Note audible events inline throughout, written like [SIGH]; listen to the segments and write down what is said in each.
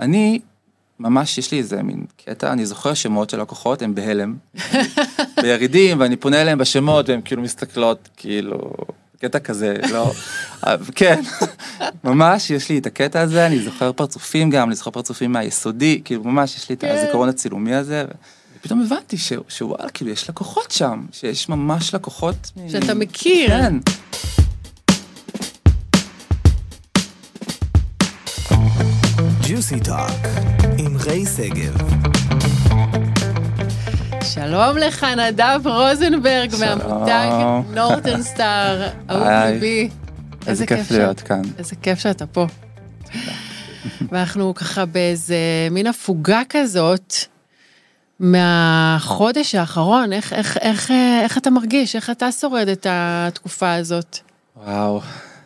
אני, ממש יש לי איזה מין קטע, אני זוכר שמות של לקוחות, הם בהלם, [LAUGHS] בירידים, ואני פונה אליהם בשמות, והם כאילו מסתכלות, כאילו, קטע כזה, לא, [LAUGHS] כן, ממש יש לי את הקטע הזה, אני זוכר פרצופים גם, אני זוכר פרצופים מהיסודי, כאילו ממש יש לי את כן. הזיכרון הצילומי הזה. ופתאום הבנתי שוואלה, כאילו יש לקוחות שם, שיש ממש לקוחות. שאתה מכיר. כן. ג'וסי טוק עם ריי שגב. שלום לך, נדב רוזנברג. מהמותג נורטן סטאר, אהוב. ליבי. איזה כיף להיות כאן. איזה כיף שאתה פה. ואנחנו ככה באיזה מין הפוגה כזאת מהחודש האחרון, איך, איך, איך, איך אתה מרגיש? איך אתה שורד את התקופה הזאת? וואו,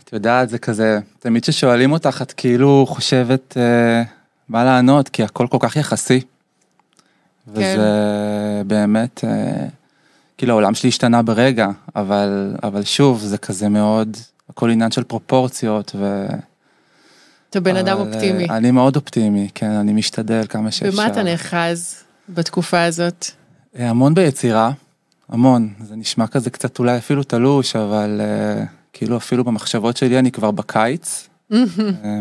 את יודעת, זה כזה, תמיד כששואלים אותך, את כאילו חושבת אה, מה לענות, כי הכל כל כך יחסי. וזה באמת, אה, כאילו העולם שלי השתנה ברגע, אבל, אבל שוב, זה כזה מאוד, הכל עניין של פרופורציות, ו... אתה בן אדם אה, אופטימי. אני מאוד אופטימי, כן, אני משתדל כמה שאפשר. במה אתה נאחז בתקופה הזאת? אה, המון ביצירה, המון. זה נשמע כזה קצת אולי אפילו תלוש, אבל אה, כאילו אפילו במחשבות שלי אני כבר בקיץ, אה,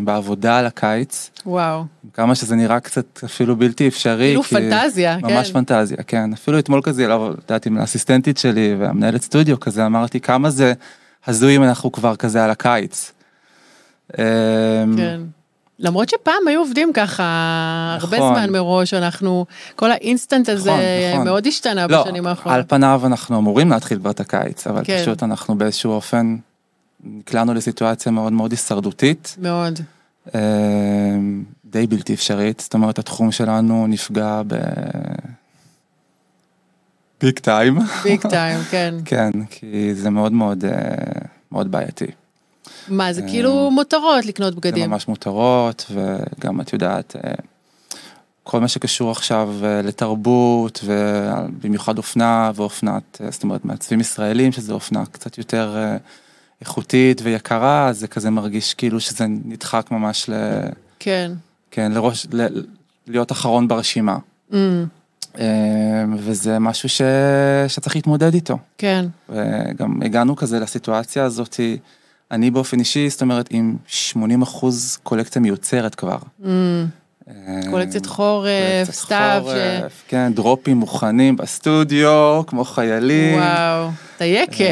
בעבודה על הקיץ. וואו, כמה שזה נראה קצת אפילו בלתי אפשרי. כאילו פנטזיה, ממש כן. פנטזיה, כן. אפילו אתמול כזה, לא יודעת, עם האסיסטנטית שלי והמנהלת סטודיו כזה, אמרתי כמה זה הזוי אם אנחנו כבר כזה על הקיץ. אה, כן. למרות שפעם היו עובדים ככה הרבה נכון. זמן מראש, אנחנו, כל האינסטנט הזה נכון, נכון. מאוד השתנה לא, בשנים על האחרונות. פניו אנחנו אמורים להתחיל כבר את הקיץ, אבל כן. פשוט אנחנו באיזשהו אופן נקלענו לסיטואציה מאוד מאוד הישרדותית, מאוד. אה, די בלתי אפשרית, זאת אומרת התחום שלנו נפגע ב... big time. ביג טיים, כן. כן, כי זה מאוד מאוד אה, מאוד בעייתי. מה, זה כאילו מותרות לקנות זה בגדים. ממש מותרות, וגם את יודעת, אה, כל מה שקשור עכשיו אה, לתרבות, ובמיוחד אופנה ואופנת, זאת אומרת מעצבים ישראלים, שזה אופנה קצת יותר איכותית ויקרה, אז זה כזה מרגיש כאילו שזה נדחק ממש ל... כן. כן, לראש, ל, להיות אחרון ברשימה. Mm, אה, וזה משהו ש, שצריך להתמודד איתו. כן. וגם הגענו כזה לסיטואציה הזאתי, אני באופן אישי, זאת אומרת, עם 80 אחוז קולקציה מיוצרת כבר. Mm, קולקציית חורף, סתיו, ש- חורף, כן, דרופים מוכנים בסטודיו, כמו חיילים. וואו, אתה יקה.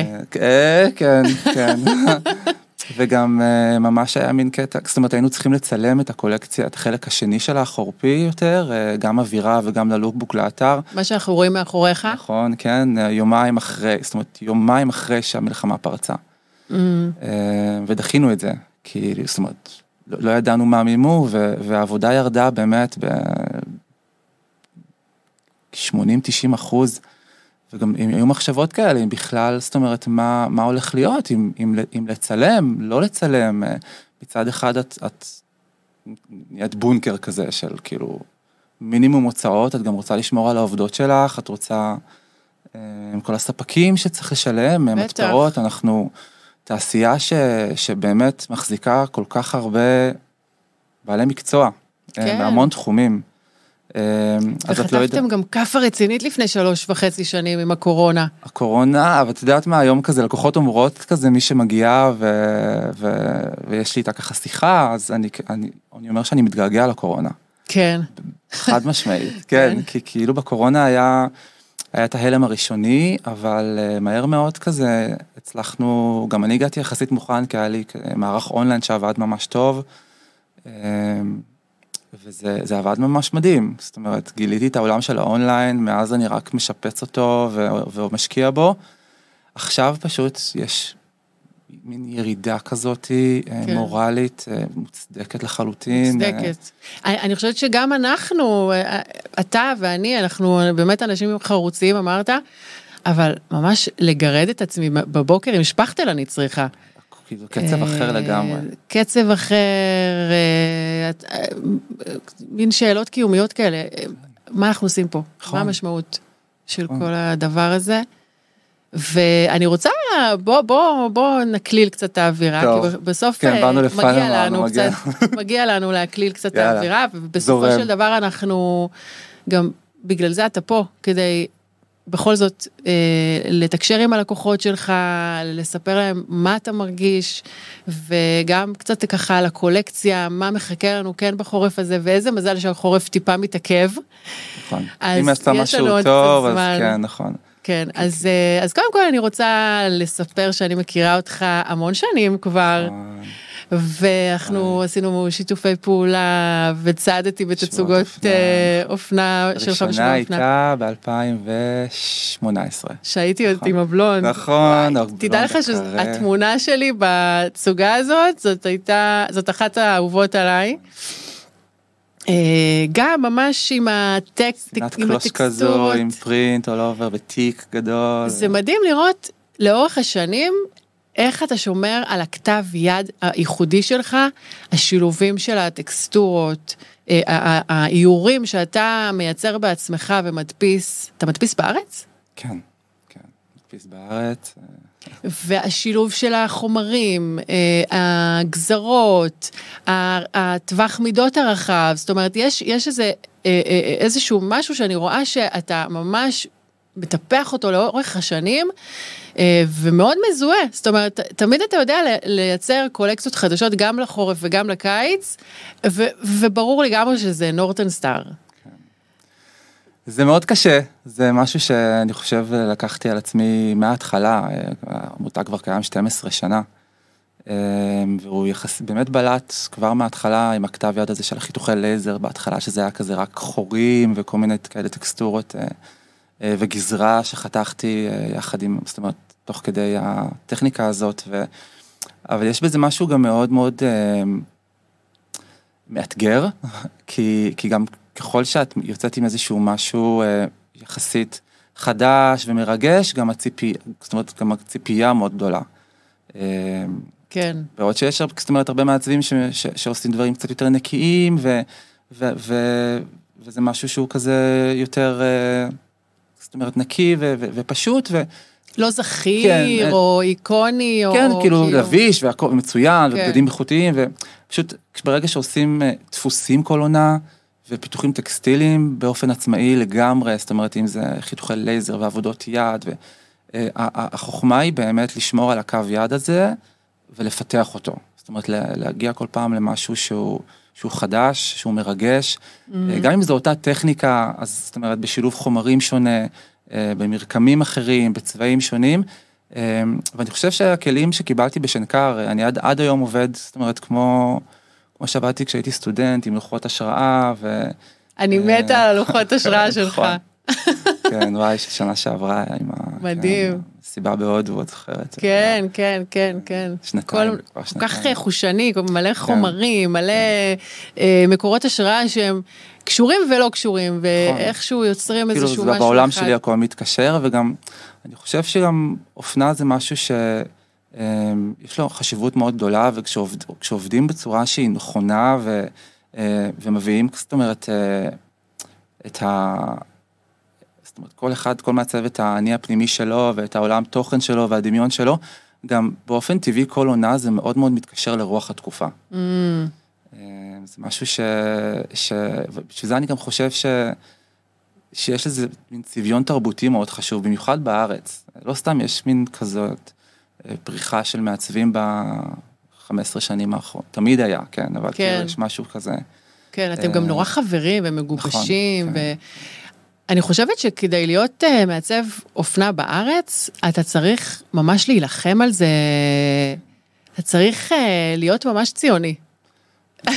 אה, כן, כן. [LAUGHS] וגם אה, ממש היה מין קטע, זאת אומרת היינו צריכים לצלם את הקולקציה, את החלק השני של החורפי יותר, אה, גם אווירה וגם ללוקבוק לאתר. מה שאנחנו רואים מאחוריך. נכון, כן, אה, יומיים אחרי, זאת אומרת יומיים אחרי שהמלחמה פרצה. Mm, אה, ודחינו את זה, כי זאת אומרת, לא, לא ידענו מה מימו, והעבודה ירדה באמת ב-80-90 אחוז, וגם אם היו מחשבות כאלה, אם בכלל, זאת אומרת, מה, מה הולך להיות, אם, אם, אם לצלם, לא לצלם, אה, מצד אחד את, את נהיית בונקר כזה של כאילו מינימום הוצאות, את גם רוצה לשמור על העובדות שלך, את רוצה, אה, עם כל הספקים שצריך לשלם, בטח. מתפרות, אנחנו תעשייה ש, שבאמת מחזיקה כל כך הרבה בעלי מקצוע, כן. כן. בהמון תחומים. אה, אז את לא יודעת, וחטפתם גם כאפה רצינית לפני שלוש וחצי שנים עם הקורונה. הקורונה, אבל את יודעת מה, היום כזה לקוחות אומרות כזה מי שמגיעה ו, ו, ויש לי איתה ככה שיחה, אז אני, אני, אני אומר שאני מתגעגע לקורונה. כן. חד משמעית, [LAUGHS] כן, כי כאילו בקורונה היה, היה את ההלם הראשוני, אבל אה, מהר מאוד כזה הצלחנו, גם אני הגעתי יחסית מוכן, כי היה לי מערך אונליין שעבד ממש טוב, אה, וזה זה עבד ממש מדהים, זאת אומרת, גיליתי את העולם של האונליין, מאז אני רק משפץ אותו ומשקיע בו, עכשיו פשוט יש מין ירידה כזאת כן. כן. מורלית, אה, מוצדקת לחלוטין. אה, מוצדקת. אני חושבת שגם אנחנו, אה, אתה ואני, אנחנו באמת אנשים חרוצים, אמרת, אבל ממש לגרד את עצמי בבוקר עם שפכטל אני צריכה. כאילו קצב אחר אה, לגמרי. קצב אחר, אה, אה, מין שאלות קיומיות כאלה, אה, מה אנחנו עושים פה? נכון. מה המשמעות של נכון. כל הדבר הזה? ואני רוצה, בוא, בוא, בוא נקליל קצת את האווירה, טוב. כי בסוף כן, אה, באנו לפאנל, מגיע לנו מגיע. קצת, מגיע לנו להקליל קצת את. האווירה, ובסופו זורם. של דבר אנחנו, גם בגלל זה אתה פה, כדי בכל זאת אה, לתקשר עם הלקוחות שלך, לספר להם מה אתה מרגיש, וגם קצת ככה על הקולקציה, מה מחכה לנו כן בחורף הזה, ואיזה מזל שהחורף טיפה מתעכב. נכון. אם עשתה משהו טוב, אז. כן, נכון. כן, אז, אה, אז קודם כל אני רוצה לספר שאני מכירה אותך המון שנים כבר, ואנחנו עשינו שיתופי פעולה, וצעדתי בתצוגות אופנה. אה, אופנה שלך הראשונה בשביל האופנה. הייתה ב-2018. שהייתי עוד נכון. עם הבלונד. נכון, הבלונד תדע לך. שהתמונה שלי בתצוגה הזאת, זאת הייתה, זאת אחת האהובות עליי. אה, גם ממש עם הטקסט, עם קלוש כזו, הטקסטורות. עם פרינט all over בתיק גדול. זה מדהים לראות לאורך השנים איך אתה שומר על הכתב יד הייחודי שלך, השילובים של הטקסטורות, אה, האיורים שאתה מייצר בעצמך ומדפיס. אתה מדפיס בארץ? כן, כן. מדפיס בארץ. והשילוב של החומרים, אה, הגזרות, הטווח מידות הרחב, זאת אומרת, יש, יש איזה, אה, אה, איזשהו משהו שאני רואה שאתה ממש מטפח אותו לאורך השנים, ומאוד מזוהה. זאת אומרת, תמיד אתה יודע לייצר קולקציות חדשות גם לחורף וגם לקיץ, ו- וברור לגמרי שזה נורטון סטאר. זה מאוד קשה, זה משהו שאני חושב לקחתי על עצמי מההתחלה, אה, העמותה כבר קיים 12 שנה. אה, והוא יחס, באמת בלט כבר מההתחלה עם הכתב יד הזה של החיתוכי לייזר, בהתחלה שזה היה כזה רק חורים וכל מיני כאלה טקסטורות אה, אה, וגזרה שחתכתי אה, יחד עם, זאת אומרת, תוך כדי הטכניקה הזאת, ו... אבל יש בזה משהו גם מאוד מאוד אה, מאתגר, [LAUGHS] כי, כי גם ככל שאת יוצאת עם איזשהו משהו אה, יחסית חדש ומרגש, גם הציפייה, זאת אומרת, גם הציפייה מאוד גדולה. אה, כן. בעוד שיש, זאת אומרת, הרבה מעצבים ש, ש, שעושים דברים קצת יותר נקיים, ו, ו, ו, וזה משהו שהוא כזה יותר, אה, זאת אומרת, נקי ו, ו, ופשוט, ו, לא זכיר, כן, או איקוני, כן, או... כאילו לביש והכל מצוין, כן. ובגדים איכותיים, ופשוט ברגע שעושים אה, דפוסים כל עונה, ופיתוחים טקסטיליים באופן עצמאי לגמרי, זאת אומרת, אם זה חיתוכי לייזר ועבודות יד, והחוכמה היא באמת לשמור על הקו יד הזה ולפתח אותו. זאת אומרת, לה- להגיע כל פעם למשהו שהוא, שהוא חדש, שהוא מרגש, Mm-hmm. אה, גם אם זו אותה טכניקה, אז זאת אומרת, בשילוב חומרים שונה, אה, במרקמים אחרים, בצבעים שונים. אה, ואני חושב שהכלים שקיבלתי בשנקר, אה, אני עד, עד היום עובד, זאת אומרת, כמו, כמו שעבדתי כשהייתי סטודנט, עם לוחות השראה, ו... אני אה, מתה על הלוחות השראה [LAUGHS] שלך. נכון. [LAUGHS] כן, וואי, ששנה שעברה עם ה... מדהים. כן, סיבה בהודו, את זוכרת? כן, כן, כן, כן. שנתיים, כל- כך. חושני, מלא חומרים, מלא אה, מקורות השראה שהם קשורים ולא קשורים, ואיכשהו יוצרים כאילו, איזשהו משהו בעולם אחד. שלי הכל מתקשר, וגם, אני חושב שגם אופנה זה משהו ש... אמ, יש לו חשיבות מאוד גדולה, וכשעובדים בצורה שהיא נכונה, ו, אה, ומביאים, זאת אומרת, אה, את ה... זאת אומרת, כל אחד, כל מעצב את האני הפנימי שלו, ואת העולם תוכן שלו, והדמיון שלו, גם באופן טבעי כל עונה זה מאוד מאוד מתקשר לרוח התקופה. Mm, אה, זה משהו ש... ש... ובשביל זה אני גם חושב ש... שיש איזה מין צביון תרבותי מאוד חשוב, במיוחד בארץ. לא סתם יש מין כזאת פריחה של מעצבים ב-15 שנים האחרונות. תמיד היה, כן, אבל כן. כאילו יש משהו כזה. כן, אתם גם אה, נורא חברים ומגובשים, נכון, כן. ואני חושבת שכדי להיות אה, מעצב אופנה בארץ, אתה צריך ממש להילחם על זה, אתה צריך אה, להיות ממש ציוני. [LAUGHS]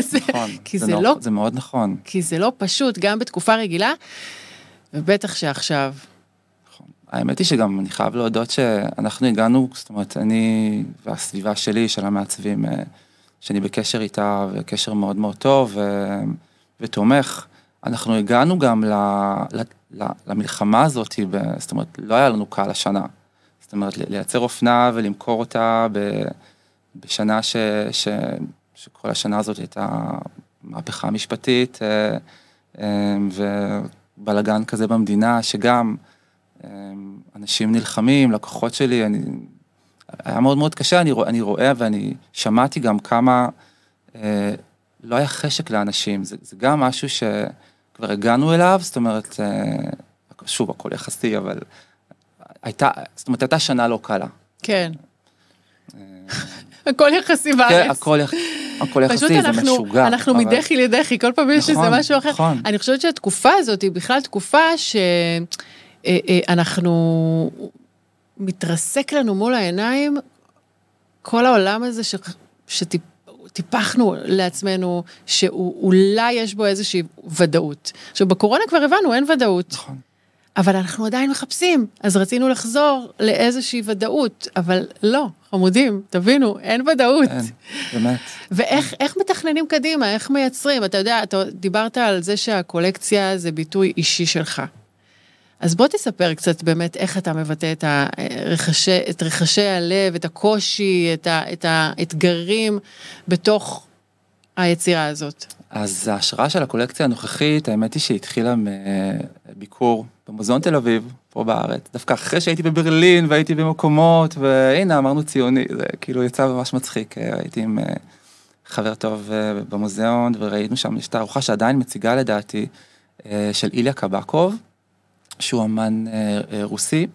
זה- נכון. כי זה זה לא זה מאוד נכון. כי זה לא פשוט, גם בתקופה רגילה, ובטח שעכשיו. האמת היא שגם אני חייב להודות שאנחנו הגענו, זאת אומרת, אני והסביבה שלי, של המעצבים, אה, שאני בקשר איתה, וקשר מאוד מאוד טוב ו... ותומך, אנחנו הגענו גם ל... ל... ל... למלחמה הזאת, ב... זאת אומרת, לא היה לנו קל השנה. זאת אומרת, לייצר אופנה ולמכור אותה ב... בשנה ש... ש... שכל השנה הזאת הייתה מהפכה משפטית, אה, אה, ובלאגן כזה במדינה, שגם אנשים נלחמים, לקוחות שלי, אני... היה מאוד מאוד קשה, אני, רוא, אני רואה ואני שמעתי גם כמה אה, לא היה חשק לאנשים, זה, זה גם משהו שכבר הגענו אליו, זאת אומרת, אה, שוב, הכל יחסי, אבל הייתה, זאת אומרת, הייתה שנה לא קלה. כן. הכל יחסי בארץ. כן, הכל, הכל יחסי, זה אנחנו, משוגע. אנחנו אבל... מדחי לדחי, כל פעם יש נכון, איזה משהו אחר. נכון. אני חושבת שהתקופה הזאת היא בכלל תקופה שאנחנו, מתרסק לנו מול העיניים כל העולם הזה ש... שטיפחנו לעצמנו, שאולי יש בו איזושהי ודאות. עכשיו, בקורונה כבר הבנו, אין ודאות. נכון. אבל אנחנו עדיין מחפשים, אז רצינו לחזור לאיזושהי ודאות, אבל לא, חמודים, תבינו, אין ודאות. אין, באמת. ואיך מתכננים קדימה, איך מייצרים? אתה יודע, אתה דיברת על זה שהקולקציה זה ביטוי אישי שלך. אז בוא תספר קצת באמת איך אתה מבטא את, הרחשי, את רחשי הלב, את הקושי, את, ה, את האתגרים בתוך היצירה הזאת. אז ההשראה של הקולקציה הנוכחית, האמת היא שהתחילה מביקור במוזיאון תל אביב, פה בארץ, דווקא אחרי שהייתי בברלין והייתי במקומות, והנה אמרנו ציוני, זה כאילו יצא ממש מצחיק, הייתי עם חבר טוב במוזיאון וראינו שם, יש תערוכה שעדיין מציגה לדעתי, של איליה קבקוב. שהוא אמן אה, אה, רוסי,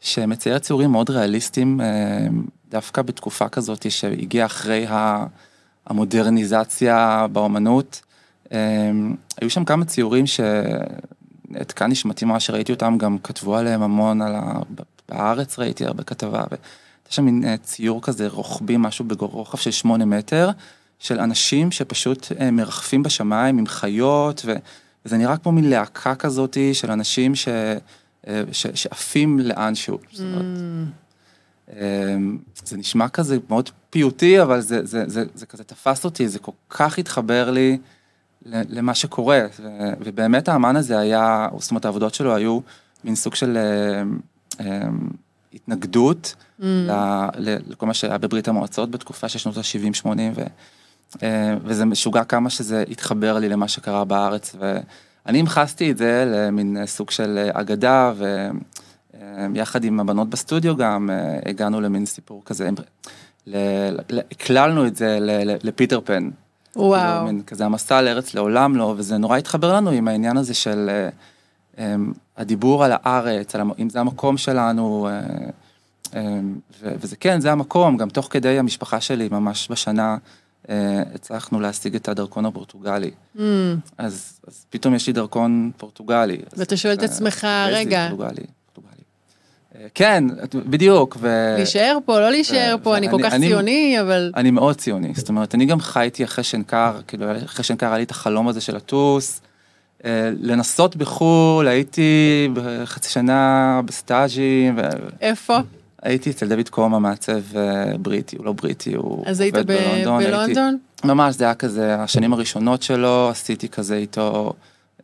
שמצייר ציורים מאוד ריאליסטיים, אה, דווקא בתקופה כזאת שהגיעה אחרי המודרניזציה באומנות. אה, היו שם כמה ציורים שנעתקה נשמתי מה שראיתי אותם, גם כתבו עליהם המון, על ה... בארץ ראיתי הרבה כתבה, והייתה שם מין אה, ציור כזה רוחבי, משהו ברוחב של שמונה מטר, של אנשים שפשוט אה, מרחפים בשמיים עם חיות, ו... וזה נראה כמו מין להקה כזאת של אנשים ש, אה, ש, שעפים לאנשהו. Mm. זה נשמע כזה מאוד פיוטי, אבל זה, זה, זה, זה כזה תפס אותי, זה כל כך התחבר לי למה שקורה, ו, ובאמת האמן הזה היה, זאת אומרת העבודות שלו היו מין סוג של אה, התנגדות mm. לכל מה שהיה בברית המועצות בתקופה של שנות ה-70-80, אה, וזה משוגע כמה שזה התחבר לי למה שקרה בארץ, ואני המחסתי את זה למין סוג של אגדה, ויחד עם הבנות בסטודיו גם אה, הגענו למין סיפור כזה, הקללנו את זה לפיטר פן. וואו. כאילו, מין כזה המסע לארץ לעולם לא, וזה נורא התחבר לנו עם העניין הזה של אה, הדיבור על הארץ, על אם זה המקום שלנו, וזה כן, זה המקום, גם תוך כדי המשפחה שלי, ממש בשנה. אה, הצלחנו להשיג את הדרכון הפורטוגלי. Mm. אז, אז פתאום יש לי דרכון פורטוגלי. ואתה שואל את עצמך, רגע. פורטוגלי, פורטוגלי. אה, כן, בדיוק. ו... להישאר פה, לא להישאר פה, אני כל כך אני, ציוני, אבל... אני מאוד ציוני, זאת אומרת, אני גם חייתי אחרי שנקר, כאילו אחרי שנקר היה לי את החלום הזה של לטוס. אה, לנסות בחו"ל, הייתי בחצי שנה בסטאז'ים. איפה? הייתי אצל דוד קומה, מעצב אה, בריטי, הוא לא בריטי, הוא אז היית בלונדון? הייתי, ממש, זה היה כזה, השנים הראשונות שלו, עשיתי כזה איתו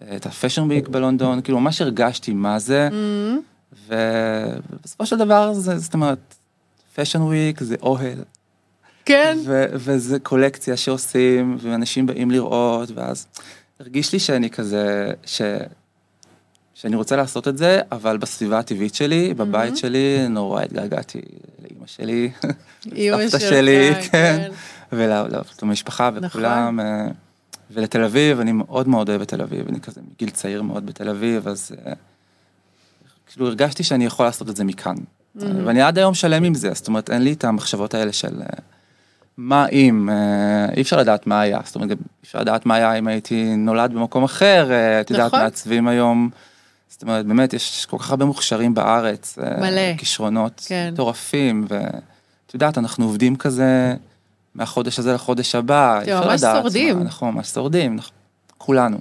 אה, את ה Fashion Week בלונדון, כאילו ממש הרגשתי מה זה, mm-hmm. ובסופו של דבר, זה, זאת אומרת, Fashion Week זה אוהל. כן. ו- וזה קולקציה שעושים, ואנשים באים לראות, ואז הרגיש לי שאני כזה, ש... שאני רוצה לעשות את זה, אבל בסביבה הטבעית שלי, בבית mm-hmm. שלי, נורא התגעגעתי לאימא שלי, [LAUGHS] סבתא שלי, כן, כן. ולמשפחה וכולם, נכון. ולתל אביב, אני מאוד מאוד אוהב את תל אביב, אני כזה מגיל צעיר מאוד בתל אביב, אז אה, כאילו הרגשתי שאני יכול לעשות את זה מכאן. Mm-hmm. ואני עד היום שלם עם זה, זאת אומרת, אין לי את המחשבות האלה של אה, מה אם, אי אפשר לדעת מה היה, זאת אומרת, אי אפשר לדעת מה היה אם הייתי נולד במקום אחר, את יודעת, נכון. מעצבים היום. זאת אומרת, באמת, יש כל כך הרבה מוכשרים בארץ. אה, מלא. כישרונות כן. מטורפים, כן. ואת יודעת, אנחנו עובדים כזה מהחודש הזה לחודש הבא. אתם ממש שורדים. אנחנו ממש שורדים, כולנו.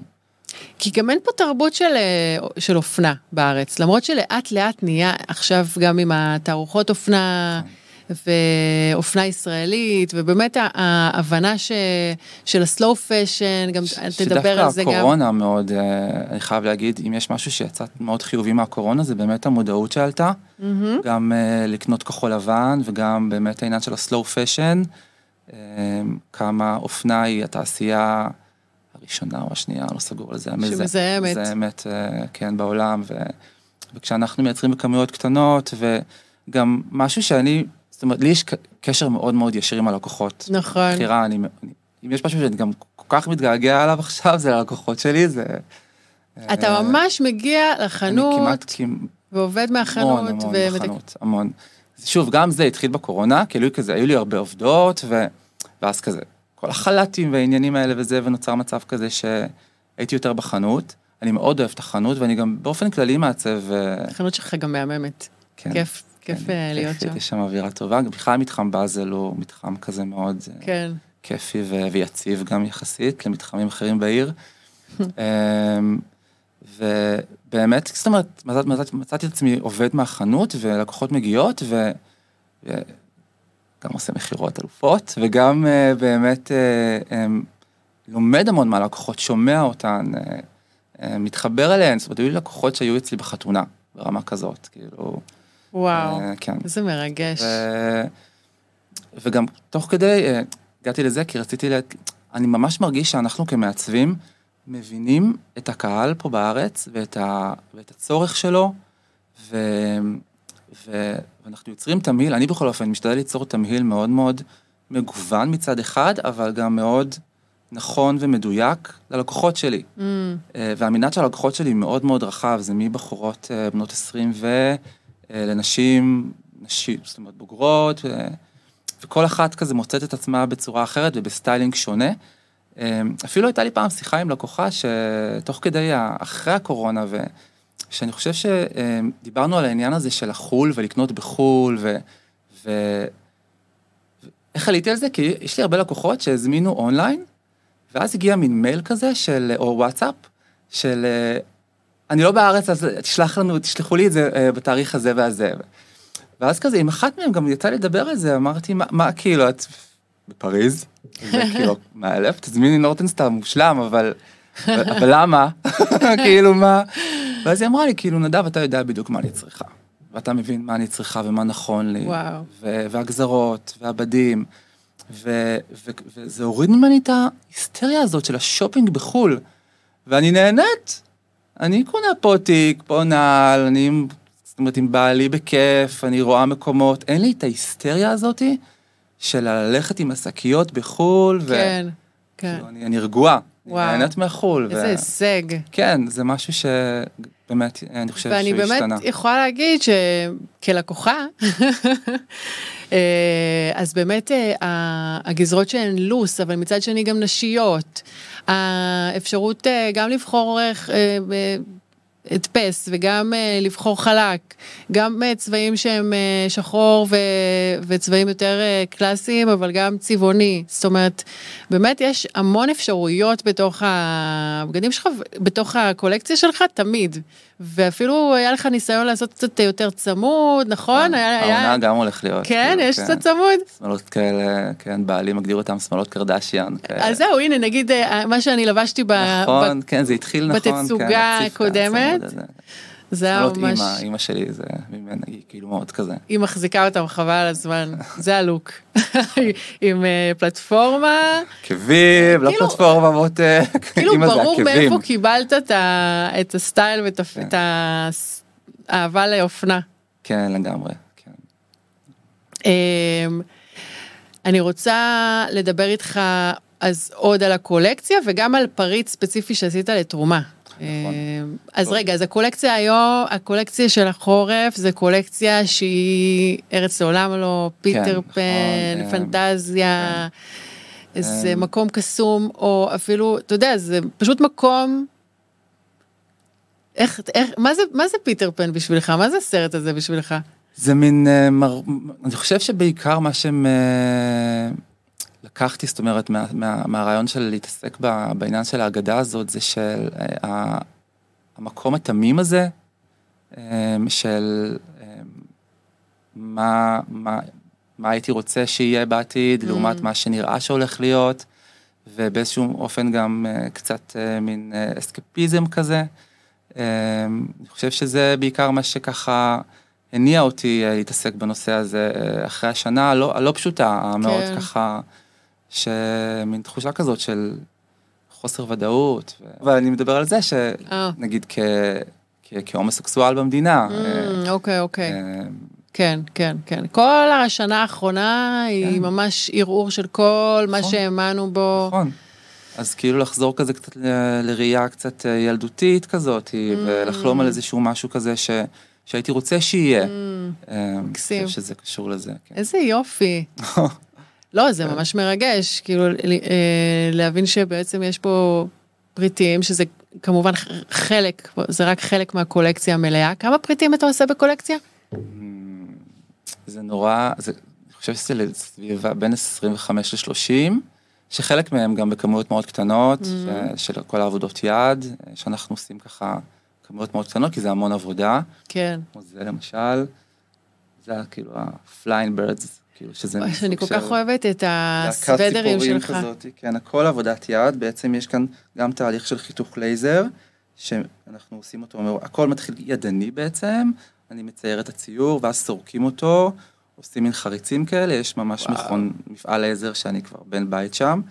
כי גם אין פה תרבות של, אה, של אופנה בארץ, למרות שלאט לאט נהיה עכשיו גם עם התערוכות אופנה. כן. ואופנה ישראלית, ובאמת ההבנה ש, של הסלואו פשן, גם ש, תדבר על זה גם. שדווקא הקורונה מאוד, אה, אני חייב להגיד, אם יש משהו שיצא מאוד חיובי מהקורונה, זה באמת המודעות שעלתה, mm-hmm. גם uh, לקנות כחול לבן, וגם באמת העניין של הסלואו פשן, uh, כמה אופנה היא התעשייה הראשונה או השנייה, לא סגור על זה, שמזהמת. מזהמת, uh, כן, בעולם, ו... וכשאנחנו מייצרים בכמויות קטנות, וגם משהו שאני, זאת אומרת, לי יש קשר מאוד מאוד ישיר עם הלקוחות. נכון. בחירה, אני, אם יש משהו שאני גם כל כך מתגעגע עליו עכשיו, זה ללקוחות שלי, זה... אתה אה, ממש מגיע לחנות, אני כמעט, ועובד מהחנות. המון, המון, ומתק- בחנות, המון. שוב, גם זה התחיל בקורונה, כאילו כזה, היו לי הרבה עובדות, ו... ואז כזה, כל החל"תים והעניינים האלה וזה, ונוצר מצב כזה שהייתי יותר בחנות. אני מאוד אוהב את החנות, ואני גם באופן כללי מעצב... אה, החנות שלך גם מהממת. כן, כיף, כיף כן, להיות שם. יש שם אווירה טובה, גם בכלל מתחם באזל הוא מתחם כזה מאוד אה, כן. כיפי ו- ויציב גם יחסית למתחמים אחרים בעיר. [LAUGHS] אמ, ובאמת, זאת אומרת, מצאת- מצאת- מצאתי את עצמי עובד מהחנות ולקוחות מגיעות ו- וגם עושה מכירות אלופות וגם אה, באמת אה, אמ, לומד המון מהלקוחות, שומע אותן, אה, אה, מתחבר אליהן, זאת אומרת, היו לי לקוחות שהיו אצלי בחתונה ברמה כזאת, כאילו, וואו, אה, כן. איזה מרגש. ו... וגם תוך כדי אה, הגעתי לזה כי רציתי, לה... אני ממש מרגיש שאנחנו כמעצבים מבינים את הקהל פה בארץ ואת, ה... ואת הצורך שלו, ו... ו... ואנחנו יוצרים תמהיל, אני בכל אופן משתדל ליצור תמהיל מאוד מאוד מגוון מצד אחד, אבל גם מאוד נכון ומדויק ללקוחות שלי. Mm, אה, והמנעד של הלקוחות שלי מאוד מאוד רחב, זה מבחורות בנות 20 ו... אה, לנשים, נשים, זאת אומרת בוגרות, ו... וכל אחת כזה מוצאת את עצמה בצורה אחרת ובסטיילינג שונה. אה, אפילו הייתה לי פעם שיחה עם לקוחה שתוך כדי, אחרי הקורונה, ושאני חושב שדיברנו על העניין הזה של החו"ל ולקנות בחו"ל, ו... ו... איך עליתי על זה? כי יש לי הרבה לקוחות שהזמינו אונליין, ואז הגיע מין מייל כזה של, או וואטסאפ, של אה, אני לא בארץ, אז תשלח לנו, תשלחו לי את זה אה, בתאריך הזה והזה. ואז כזה, עם אחת מהם גם יצא לדבר על זה, אמרתי, מה, מה כאילו, את בפריז? [LAUGHS] וכאילו, מאלף, תזמיני נורטנסטאר מושלם, אבל, אבל למה? [LAUGHS] כאילו, מה? ואז היא אמרה לי, כאילו, נדב, אתה יודע בדיוק מה אני צריכה. ואתה מבין מה אני צריכה ומה נכון לי. וואו. והגזרות, והבדים. ו- ו- וזה הוריד ממני את ההיסטריה הזאת של השופינג בחו"ל. ואני נהנית. אני קונה פה תיק, פה נעל, אני, זאת אומרת, עם בעלי בכיף, אני רואה מקומות. אין לי את ההיסטריה הזאתי של ללכת עם השקיות בחו"ל. ו- כן, כן. כאילו, אני, אני רגועה. אני וואו. נהנית מהחו"ל. איזה הישג. כן, זה משהו שבאמת, אני חושב שהוא ואני השתנה. באמת יכולה להגיד שכלקוחה, [LAUGHS] אה, אז באמת אה, הגזרות שהן לוס, אבל מצד שני גם נשיות. האפשרות אה, גם לבחור אה, ב- הדפס וגם אה, לבחור חלק, גם אה, צבעים שהם אה, שחור ו- וצבעים יותר אה, קלאסיים, אבל גם צבעוני. זאת אומרת, באמת יש המון אפשרויות בתוך הבגדים שלך, בתוך הקולקציה שלך, תמיד. ואפילו היה לך ניסיון לעשות קצת יותר צמוד, נכון? היה, היה... העונה גם הולך להיות. כן, כאילו, יש קצת צמוד. שמאלות כאלה, כן, בעלי מגדיר אותם שמאלות קרדשיאן. כאלה. אז זהו, הנה, נגיד מה שאני לבשתי ב... נכון, כן, זה התחיל נכון. כן, בתצוגה הקודמת, הזה. זה היה ממש... אימא, אימא שלי זה ממנה, היא כאילו מאוד כזה. היא מחזיקה אותם חבל על הזמן, זה הלוק. [LAUGHS] עם אה, פלטפורמה, עקבים, לא כאילו- פלטפורמה מותק. כאילו ברור. מאיפה קיבלת את הסטייל ואת ה- כן. האהבה לאופנה. כן, לגמרי, כן. אמ, אני רוצה לדבר איתך אז עוד על הקולקציה וגם על פריט ספציפי שעשית לתרומה. אמ, אז טוב. רגע, אז הקולקציה היום, הקולקציה של החורף זה קולקציה שהיא ארץ לעולם לא, פיטר נכון, פן, אמ, פנטזיה, איזה אמ. מקום קסום, או אפילו, אתה יודע, זה פשוט מקום... איך, איך, מה זה, מה זה פיטר פן בשבילך? מה זה הסרט הזה בשבילך? זה מין, אה. אני חושב שבעיקר מה שהם... לקחתי, זאת אומרת, מה, מה, מהרעיון של להתעסק בעניין של ההגדה הזאת, זה של אה, ה- המקום התמים הזה, אה, של אה, מה, מה, מה הייתי רוצה שיהיה בעתיד, Mm. לעומת מה שנראה שהולך להיות, ובאיזשהו אופן גם אה, קצת אה, מין אה, אסקפיזם כזה. אה, אני חושב שזה בעיקר מה שככה הניע אותי אה, להתעסק בנושא הזה אה, אחרי השנה הלא, הלא פשוטה, המאוד כן. ככה, שמין תחושה כזאת של חוסר ודאות. אבל אני מדבר על זה אה. שנגיד כ... כ... כהומוסקסואל במדינה. Mm, אוקיי, אוקיי. אה, כן, כן, כן. כל השנה האחרונה היא כן. ממש ערעור של כל מה נכון. שהאמנו בו. נכון. אז כאילו לחזור כזה קצת לראייה קצת אה, ילדותית כזאת, Mm. ולחלום על איזשהו משהו כזה ש, שהייתי רוצה שיהיה. אה, Mm. מקסים. אני חושב שזה קשור לזה. כן. איזה יופי. [LAUGHS] לא, זה ממש מרגש, כאילו, אה, להבין שבעצם יש פה פריטים, שזה כמובן חלק, זה רק חלק מהקולקציה המלאה. כמה פריטים אתה עושה בקולקציה? זה נורא, זה, אני חושב שזה סביבה בין 25 ל-30, שחלק מהם גם בכמויות מאוד קטנות, Mm-hmm. של כל העבודות יד, אה, שאנחנו עושים ככה כמויות מאוד קטנות, כי זה המון עבודה, כן. כמו זה למשל, זה היה כאילו ה-flying birds, כאילו שזה... וואי, מסוג אני כל כך אוהבת את הסוודרים שלך. כזאת, כן, הכל עבודת יד, בעצם יש כאן גם תהליך של חיתוך לייזר, שאנחנו עושים אותו, הכל מתחיל ידני בעצם, אני מצייר את הציור, ואז סורקים אותו, עושים מין חריצים כאלה, יש ממש וואו. מכון, מפעל לייזר שאני כבר בן בית שם,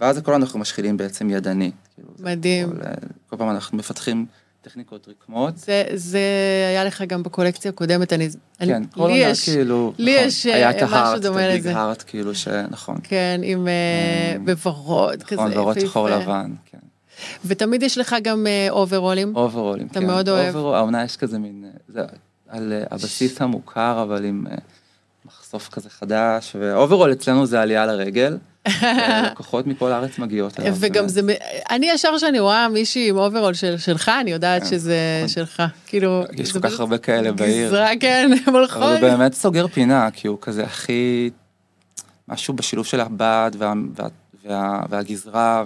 ואז הכל אנחנו משחילים בעצם ידני. כאילו, מדהים. כל, אה, כל פעם אנחנו מפתחים טכניקות רקמות. זה, זה היה לך גם בקולקציה הקודמת, אני... אני כן, כל לי עונה יש, כאילו, לי נכון, יש, היה אה, את משהו ה heart, את דומה ה big לזה. heart, כאילו, שנכון. כן, עם אה, Mm. בוורוד כזה נכון, ורוד שחור יפהפה. לבן, כן. ותמיד יש לך גם אה, אוברולים. אוברולים, אתה כן. מאוד אוהב. אוברול, העונה יש כזה מין, זה על הבסיס המוכר, אבל עם מחשוף כזה חדש, ואוברול אצלנו זה עלייה לרגל. לקוחות מכל הארץ מגיעות אליו. וגם. זה, אני ישר כשאני רואה מישהי עם אוברול של, שלך, אני יודעת כן, שזה נכון. שלך. כאילו, יש כל כך הרבה כאלה בעיר. גזרה, כן, הם אבל. הוא באמת סוגר פינה, כי הוא כזה הכי, משהו בשילוב של הבד וה, וה, וה, והגזרה,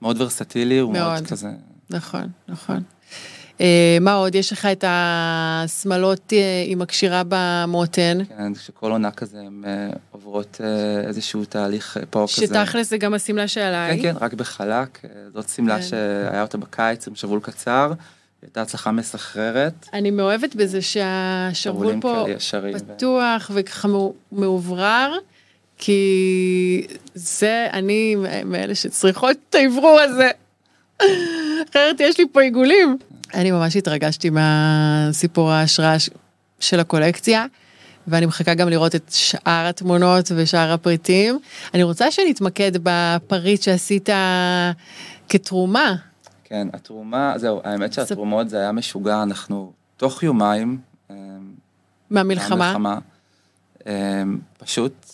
ומאוד ורסטילי, הוא מאוד. כזה. נכון, נכון. אה, מה עוד? יש לך את השמלות אה, עם הקשירה במותן, כן, שכל עונה כזה הן אה, עוברות אה, איזשהו תהליך אה, פה כזה. שתכלס זה גם השמלה שעליי. כן, כן, רק בחלק. אה, זאת שמלה כן. שהיה אותה בקיץ עם שבול קצר. הייתה הצלחה מסחררת. אני מאוהבת בזה שהשרוול פה כאלה ישרים. ו- פתוח וככה מאו- מאוברר, כי זה, אני מאלה שצריכות את האוורור הזה. אחרת יש לי פה עיגולים. אני ממש התרגשתי מהסיפור ההשראה של הקולקציה, ואני מחכה גם לראות את שאר התמונות ושאר הפריטים. אני רוצה שנתמקד בפריט שעשית כתרומה. כן, התרומה, זהו, האמת שהתרומות זה היה משוגע, אנחנו תוך יומיים, אה, מהמלחמה. מהמלחמה, אה, פשוט,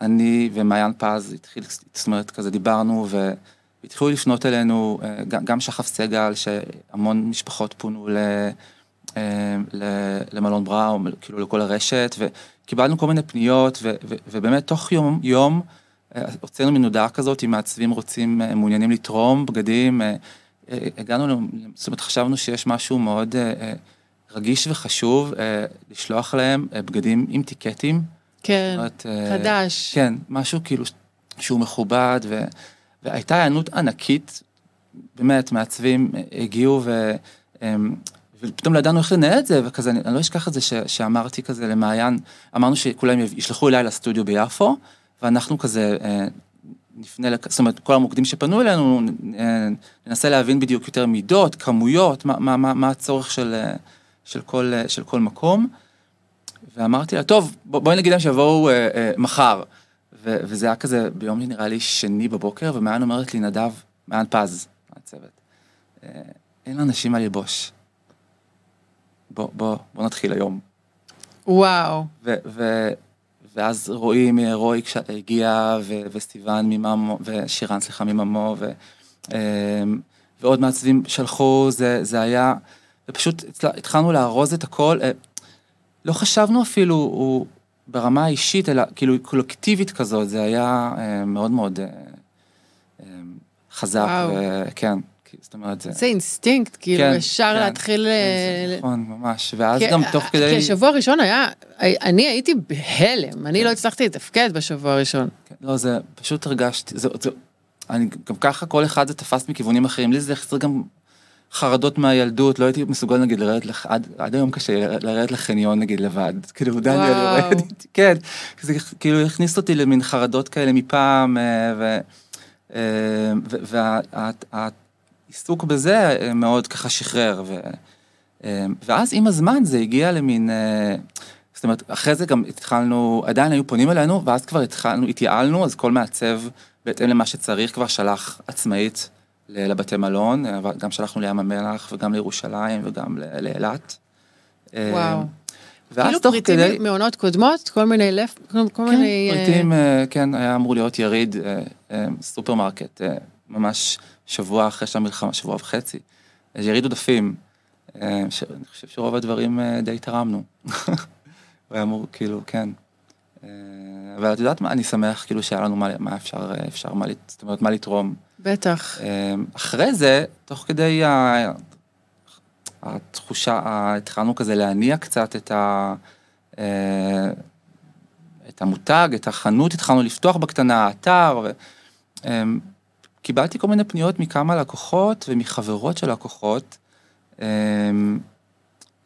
אני ומעיין פז התחיל, זאת אומרת, כזה דיברנו, והתחילו לפנות אלינו, אה, גם- שחף סגל, שהמון משפחות פונו ל... אה, ל- למלון בראום, כאילו לכל הרשת, וקיבלנו כל מיני פניות, ו- ו- ובאמת תוך יום, יום, אה, הוצאנו מין הודעה כזאת, אם מעצבים רוצים, מעוניינים לתרום בגדים, הגענו, זאת אומרת, חשבנו שיש משהו מאוד רגיש וחשוב לשלוח להם בגדים עם טיקטים. כן, זאת אומרת, חדש. כן, משהו כאילו שהוא מכובד, ו, והייתה היענות ענקית, באמת, מעצבים אה, הגיעו ו... אמ, ופתאום לא ידענו איך לנהל את זה, וכזה, אני, אני לא אשכח את זה ש, שאמרתי כזה למעיין, אמרנו שכולם ישלחו אליי לסטודיו ביפו, ואנחנו כזה אה, נפנה, לק- זאת אומרת, כל המוקדים שפנו אלינו, אה, ננסה להבין בדיוק יותר מידות, כמויות, מה, מה, מה, מה הצורך של, אה, של, כל, אה, של כל מקום. ואמרתי לה, טוב, בוא- בואי נגיד להם שיבואו אה, אה, מחר. ו- וזה היה כזה ביום נראה לי שני בבוקר, ומעיין אומרת לי, נדב, מעיין פז, מהצוות, אה, אין לאנשים מה ללבוש. בוא, בוא, בוא נתחיל היום. וואו. ו- ו- ואז רועי מרועי הגיע, ו- וסיוון מממו, ושירן, סליחה, מממו, ו- אמ, ועוד מעצבים שלחו, זה, זה היה, ופשוט התחלנו לארוז את הכל. אה, לא חשבנו אפילו, הוא ברמה האישית, אלא כאילו קולקטיבית כזאת, זה היה אה, מאוד מאוד אה, אה, חזק, וואו. וכן, כי- זאת אומרת, זה... זה אינסטינקט, כאילו, כן, ישר כן, להתחיל... כן, זה נכון, ממש, ואז כי- גם תוך כדי... כי השבוע הראשון היה, אני הייתי בהלם, אני כן. לא הצלחתי לתפקד בשבוע הראשון. כן, לא, זה פשוט הרגשתי, זה, זה, אני גם ככה כל אחד זה תפס מכיוונים אחרים, לי זה החזיר גם חרדות מהילדות, לא הייתי מסוגל נגיד לרדת, לח, עד, עד היום קשה לרדת לחניון נגיד לבד, [LAUGHS] כאילו דניאל. יורד כן, זה כאילו הכניס אותי למין חרדות כאלה מפעם, אה, ו- אה, ו- העיסוק בזה אה, מאוד ככה שחרר. ו, ואז עם הזמן זה הגיע למין, זאת אומרת, אחרי זה גם התחלנו, עדיין היו פונים אלינו, ואז כבר התחלנו, התייעלנו, אז כל מעצב, בהתאם למה שצריך, כבר שלח עצמאית לבתי מלון, גם שלחנו לים המלח וגם לירושלים וגם לאילת. וואו. ואז כאילו פריטים כדי... מעונות קודמות, כל מיני לב, כל כן, מיני... פריטים, uh... כן, היה אמור להיות יריד, uh, סופרמרקט, ממש שבוע אחרי שהמלחמה, שבוע וחצי. יריד עודפים, שאני חושב שרוב הדברים די תרמנו. [LAUGHS] הוא היה אמור, כאילו, כן. Uh, אבל את יודעת מה, אני שמח כאילו שהיה לנו מה, מה אפשר, אפשר מה, זאת אומרת, מה לתרום. בטח. אחרי זה, תוך כדי ה... התחושה, התחלנו כזה להניע קצת את, ה, אה, את המותג, את החנות, התחלנו לפתוח בקטנה, האתר. ו, אמ, קיבלתי כל מיני פניות מכמה לקוחות ומחברות של לקוחות, אמ,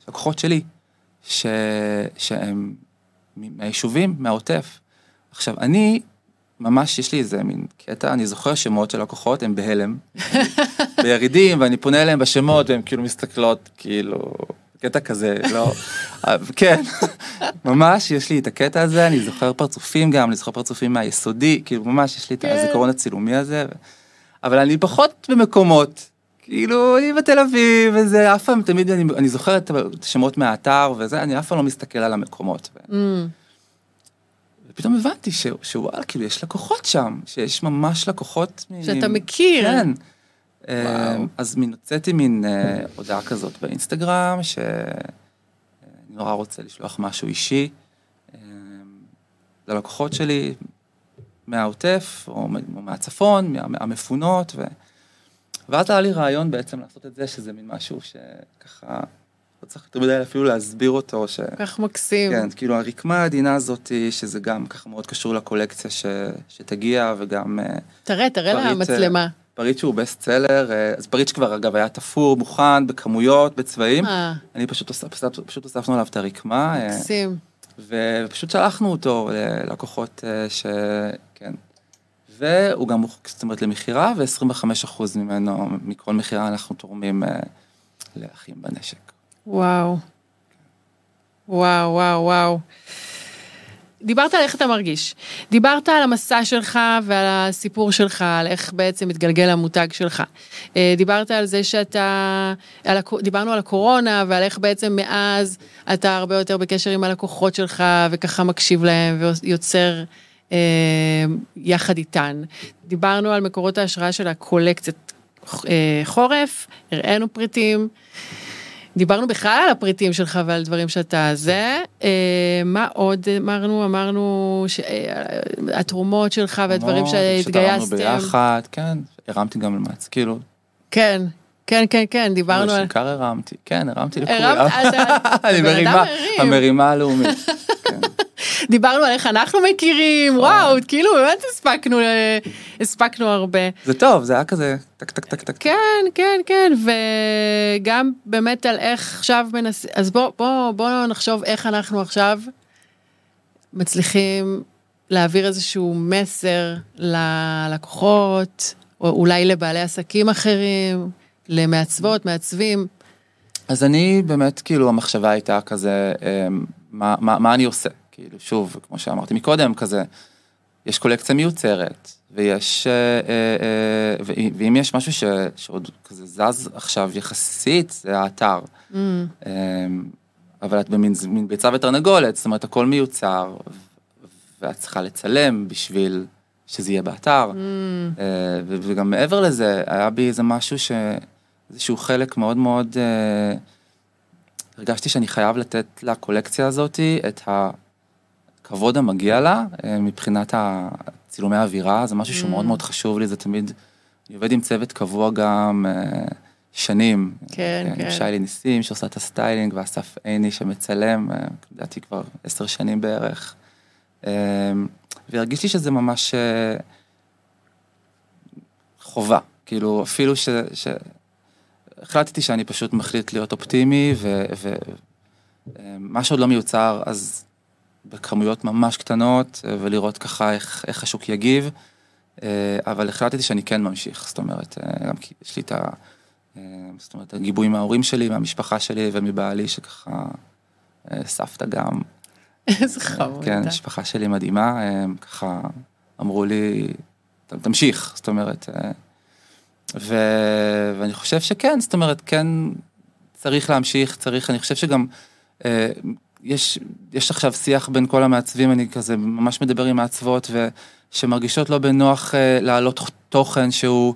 לקוחות שלי, ש, שהם מהיישובים, מהעוטף. עכשיו, אני ממש יש לי איזה מין קטע, אני זוכר שמות של לקוחות, הם בהלם, [LAUGHS] בירידים, ואני פונה אליהם בשמות, והם כאילו מסתכלות, כאילו, קטע כזה, לא, כן, [LAUGHS] ממש יש לי את הקטע הזה, אני זוכר פרצופים גם, אני זוכר פרצופים מהיסודי, כאילו ממש יש לי את כן. הזיכרון הצילומי הזה, אבל אני פחות במקומות, כאילו, אני בתל אביב, וזה אף פעם, תמיד אני, אני זוכר את השמות מהאתר וזה, אני אף פעם לא מסתכל על המקומות. Mm. פתאום הבנתי שוואלה, כאילו, יש לקוחות שם, שיש ממש לקוחות... שאתה מכיר. כן. וואו. אז מין הוצאתי מין אה, הודעה כזאת באינסטגרם, שאני נורא רוצה לשלוח משהו אישי אה, ללקוחות שלי מהעוטף, או, או מהצפון, מהמפונות, ו... ואז היה לי רעיון בעצם לעשות את זה, שזה מין משהו שככה... לא צריך יותר מדי אפילו להסביר אותו. ש... כך מקסים. כן, כאילו הרקמה העדינה הזאת, שזה גם ככה מאוד קשור לקולקציה ש... שתגיע, וגם... אה, תראה, תראה למצלמה. אה, פריט שהוא best seller, אה, אז פריט שכבר אגב היה תפור, מוכן, בכמויות, בצבעים. אה. אני פשוט, אוספ, פשוט הוספנו עליו את הרקמה. מקסים. ופשוט שלחנו אותו ללקוחות ש... כן. והוא גם, זאת אומרת, למכירה, ו-25% ממנו, מכל מכירה אנחנו תורמים לאחים בנשק. וואו. וואו, וואו, וואו. דיברת על איך אתה מרגיש. דיברת על המסע שלך ועל הסיפור שלך, על איך בעצם מתגלגל המותג שלך. אה, דיברת על זה שאתה, על, דיברנו על הקורונה ועל איך בעצם מאז אתה הרבה יותר בקשר עם הלקוחות שלך וככה מקשיב להם ויוצר אה, יחד איתן. דיברנו על מקורות ההשראה של הקולקציית אה, חורף, הראינו פריטים. דיברנו בכלל על הפריטים שלך ועל דברים שאתה זה. אה, מה עוד אמרנו? אמרנו שהתרומות שלך והדברים שהתגייסתם. שתרמנו ביחד, כן, הרמתי גם למעץ, כאילו. כן. כן, כן, כן, דיברנו על... שעיקר הרמתי, כן, הרמתי לכולם. הרמת, [LAUGHS] אני מרימה, המרימה הלאומית. דיברנו על איך אנחנו מכירים, נכון. וואו, כאילו באמת הספקנו, אה, הספקנו הרבה. זה טוב, זה היה כזה טק טק טק טק. כן, כן, כן, וגם באמת על איך עכשיו מנסים, אז בוא, בוא, בוא נחשוב איך אנחנו עכשיו מצליחים להעביר איזשהו מסר ללקוחות, או אולי לבעלי עסקים אחרים, למעצבות, מעצבים. אז אני באמת, כאילו, המחשבה הייתה כזה, אמ, מה, מה, מה אני עושה? כאילו, שוב, כמו שאמרתי מקודם, כזה, יש קולקציה מיוצרת, ויש, אה, אה, אה, ואם יש משהו ש, שעוד כזה זז עכשיו יחסית, זה האתר. Mm. אמ, אבל את במין מין ביצה ותרנגולת, זאת אומרת, הכל מיוצר, ואת צריכה לצלם בשביל שזה יהיה באתר. Mm. וגם מעבר לזה, היה בי איזה משהו ש... איזשהו חלק מאוד מאוד... הרגשתי שאני חייב לתת לקולקציה הזאת את הכבוד המגיע לה אה, מבחינת צילומי האווירה, זה משהו שהוא מאוד mm. מאוד חשוב לי, זה תמיד, אני עובד עם צוות קבוע גם אה, שנים. כן, אה, כן. עם שי לי ניסים שעושה את הסטיילינג ואסף עיני שמצלם, לדעתי כבר עשר שנים בערך. והרגישתי שזה ממש חובה, כאילו אפילו ש... ש... החלטתי שאני פשוט מחליט להיות אופטימי, ומה שעוד לא מיוצר, אז בכמויות ממש קטנות, ולראות ככה איך, איך השוק יגיב, אבל החלטתי שאני כן ממשיך, זאת אומרת, גם כי יש לי את זאת אומרת, הגיבוי מההורים שלי, מהמשפחה שלי ומבעלי, שככה, אה, סבתא גם. איזה חמוד. כן, המשפחה שלי מדהימה, הם ככה אמרו לי, תמשיך, זאת אומרת, אה, ו... ואני חושב שכן, זאת אומרת, כן צריך להמשיך, צריך, אני חושב שגם אה, יש, יש עכשיו שיח בין כל המעצבים, אני כזה ממש מדבר עם מעצבות, ושמרגישות לא בנוח להעלות תוכן שהוא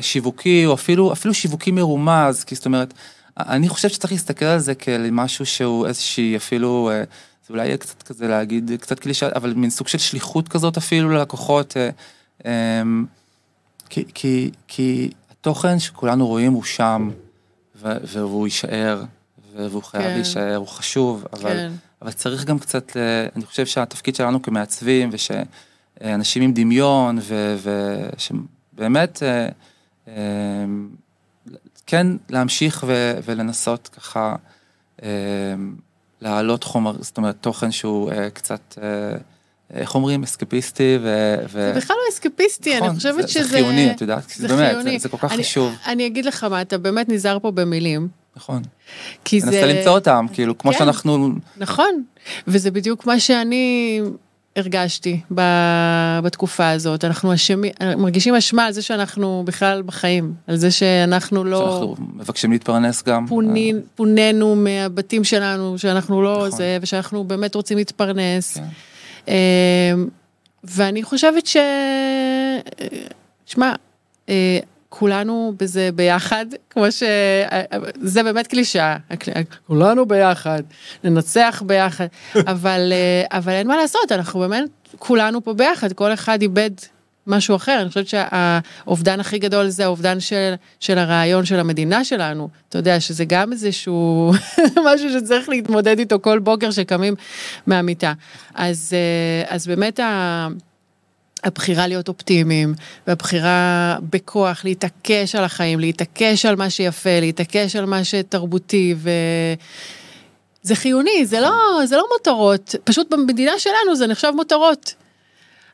שיווקי, או אפילו, אפילו שיווקי מרומז, כי זאת אומרת, אני חושב שצריך להסתכל על זה כאל משהו שהוא איזושהי אפילו, אה, זה אולי יהיה קצת כזה להגיד, קצת קלישה, אבל מין סוג של שליחות כזאת אפילו ללקוחות. אה, אמ, כי, כי, כי התוכן שכולנו רואים הוא שם, והוא יישאר, והוא חייב כן. להישאר, הוא חשוב, אבל, כן. אבל צריך גם קצת, אה, אני חושב שהתפקיד שלנו כמעצבים, ושאנשים עם דמיון, ושבאמת, כן להמשיך ו, ולנסות ככה אה, להעלות חומר, זאת אומרת תוכן שהוא אה, קצת, אה, איך אומרים, אסקפיסטי ו... ו... זה בכלל לא אסקפיסטי, נכון, אני חושבת זה, שזה... זה חיוני, את יודעת, זה באמת, חיוני. זה, זה כל כך אני, חשוב. אני אגיד לך מה, אתה באמת נזהר פה במילים. נכון. כי זה... ננסה למצוא אותם, כאילו, כמו כן, שאנחנו... נכון, וזה בדיוק מה שאני הרגשתי בתקופה הזאת. אנחנו אשמים, מרגישים אשמה על זה שאנחנו בכלל בחיים, על זה שאנחנו לא... שאנחנו מבקשים להתפרנס גם. פונין, פונינו מהבתים שלנו, שאנחנו לא נכון. זה, ושאנחנו באמת רוצים להתפרנס. כן. אמ, ואני חושבת ש... שמע, אה, כולנו בזה ביחד, כמו ש... זה באמת קלישאה, כולנו ביחד, ננצח ביחד, [LAUGHS] אבל, אה, אבל אין מה לעשות, אנחנו באמת, כולנו פה ביחד, כל אחד איבד משהו אחר, אני חושבת שהאובדן הכי גדול זה האובדן של, של הרעיון של המדינה שלנו, אתה יודע שזה גם איזשהו [LAUGHS] משהו שצריך להתמודד איתו כל בוקר שקמים מהמיטה. אז, אה, אז באמת ה... הבחירה להיות אופטימיים, והבחירה בכוח להתעקש על החיים, להתעקש על מה שיפה, להתעקש על מה שתרבותי, ו... זה חיוני, זה לא, זה לא מותרות, פשוט במדינה שלנו זה נחשב מותרות.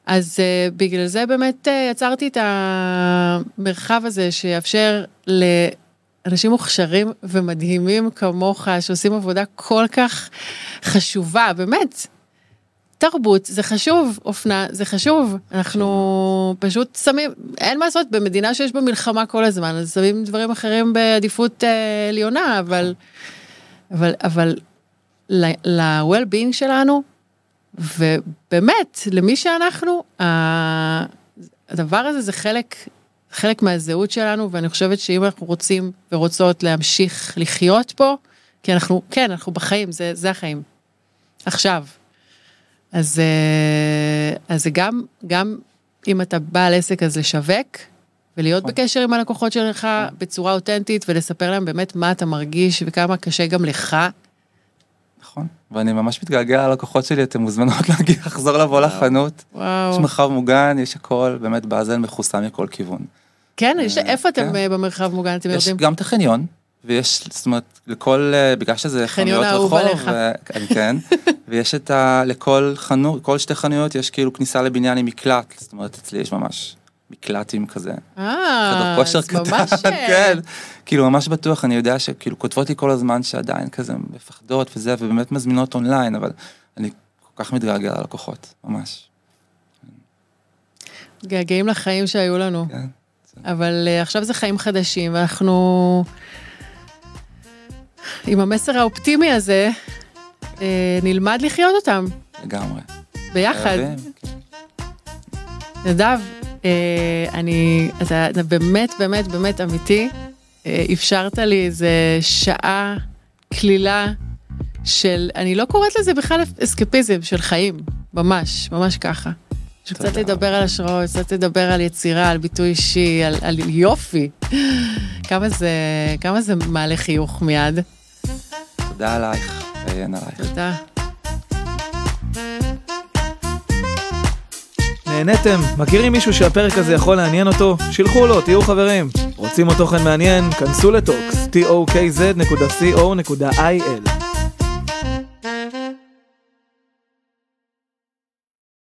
אז uh, בגלל זה באמת uh, יצרתי את המרחב הזה שיאפשר לאנשים מוכשרים ומדהימים כמוך, שעושים עבודה כל כך חשובה, באמת, תרבות זה חשוב, אופנה זה חשוב, אנחנו פשוט שמים, אין מה לעשות, במדינה שיש בה מלחמה כל הזמן, אז שמים דברים אחרים בעדיפות אה, עליונה, אבל, אבל, אבל ל-well-being שלנו, ובאמת, למי שאנחנו, הדבר הזה זה חלק, חלק מהזהות שלנו, ואני חושבת שאם אנחנו רוצים ורוצות להמשיך לחיות פה, כי אנחנו, כן, אנחנו בחיים, זה, זה החיים. עכשיו. אז, אה, אז זה גם, גם אם אתה בעל עסק אז לשווק, ולהיות נכון. בקשר עם הלקוחות שלך נכון. בצורה אותנטית, ולספר להם באמת מה אתה מרגיש וכמה קשה גם לך. נכון, ואני ממש מתגעגע ללקוחות שלי, אתם מוזמנות [LAUGHS] להגיע, לחזור לבוא לחנות. וואו. יש מרחב מוגן, יש הכל, באמת באזן מחוסן מכל כיוון. כן, יש, אה, איפה אתם כן. אה, במרחב מוגן, אתם יודעים? יש גם את החניון, ויש, זאת אומרת, לכל, אה, בגלל שזה חנויות רחוב, ו... כן, [LAUGHS] ויש את ה... לכל חנות, כל שתי חנויות יש כאילו כניסה לבניין עם מקלט, זאת אומרת, אצלי יש ממש מקלטים כזה. אה, אז ממש... [LAUGHS] כן, כאילו ממש בטוח, אני יודע שכאילו כותבות לי כל הזמן שעדיין כזה מפחדות וזה, ובאמת מזמינות אונליין, אבל אני כל כך מתגעגע ללקוחות, ממש. געגעים לחיים שהיו לנו. כן. אבל uh, עכשיו זה חיים חדשים, ואנחנו... עם המסר האופטימי הזה, אה, נלמד לחיות אותם. לגמרי. ביחד. נדב, אה, אני, אתה, אתה באמת באמת באמת אמיתי, אה, אפשרת לי איזה שעה כלילה של, אני לא קוראת לזה בכלל אסקפיזם של חיים, ממש, ממש ככה. קצת לדבר על השראות, קצת לדבר על יצירה, על ביטוי אישי, על, על יופי. כמה זה, כמה זה מעלה חיוך מיד. תודה עלייך, ועיין עלייך. תודה. נהניתם? מכירים מישהו שהפרק הזה יכול לעניין אותו? שילחו לו, תהיו חברים. רוצים עוד תוכן מעניין? כנסו לטוקס, tokz.co.il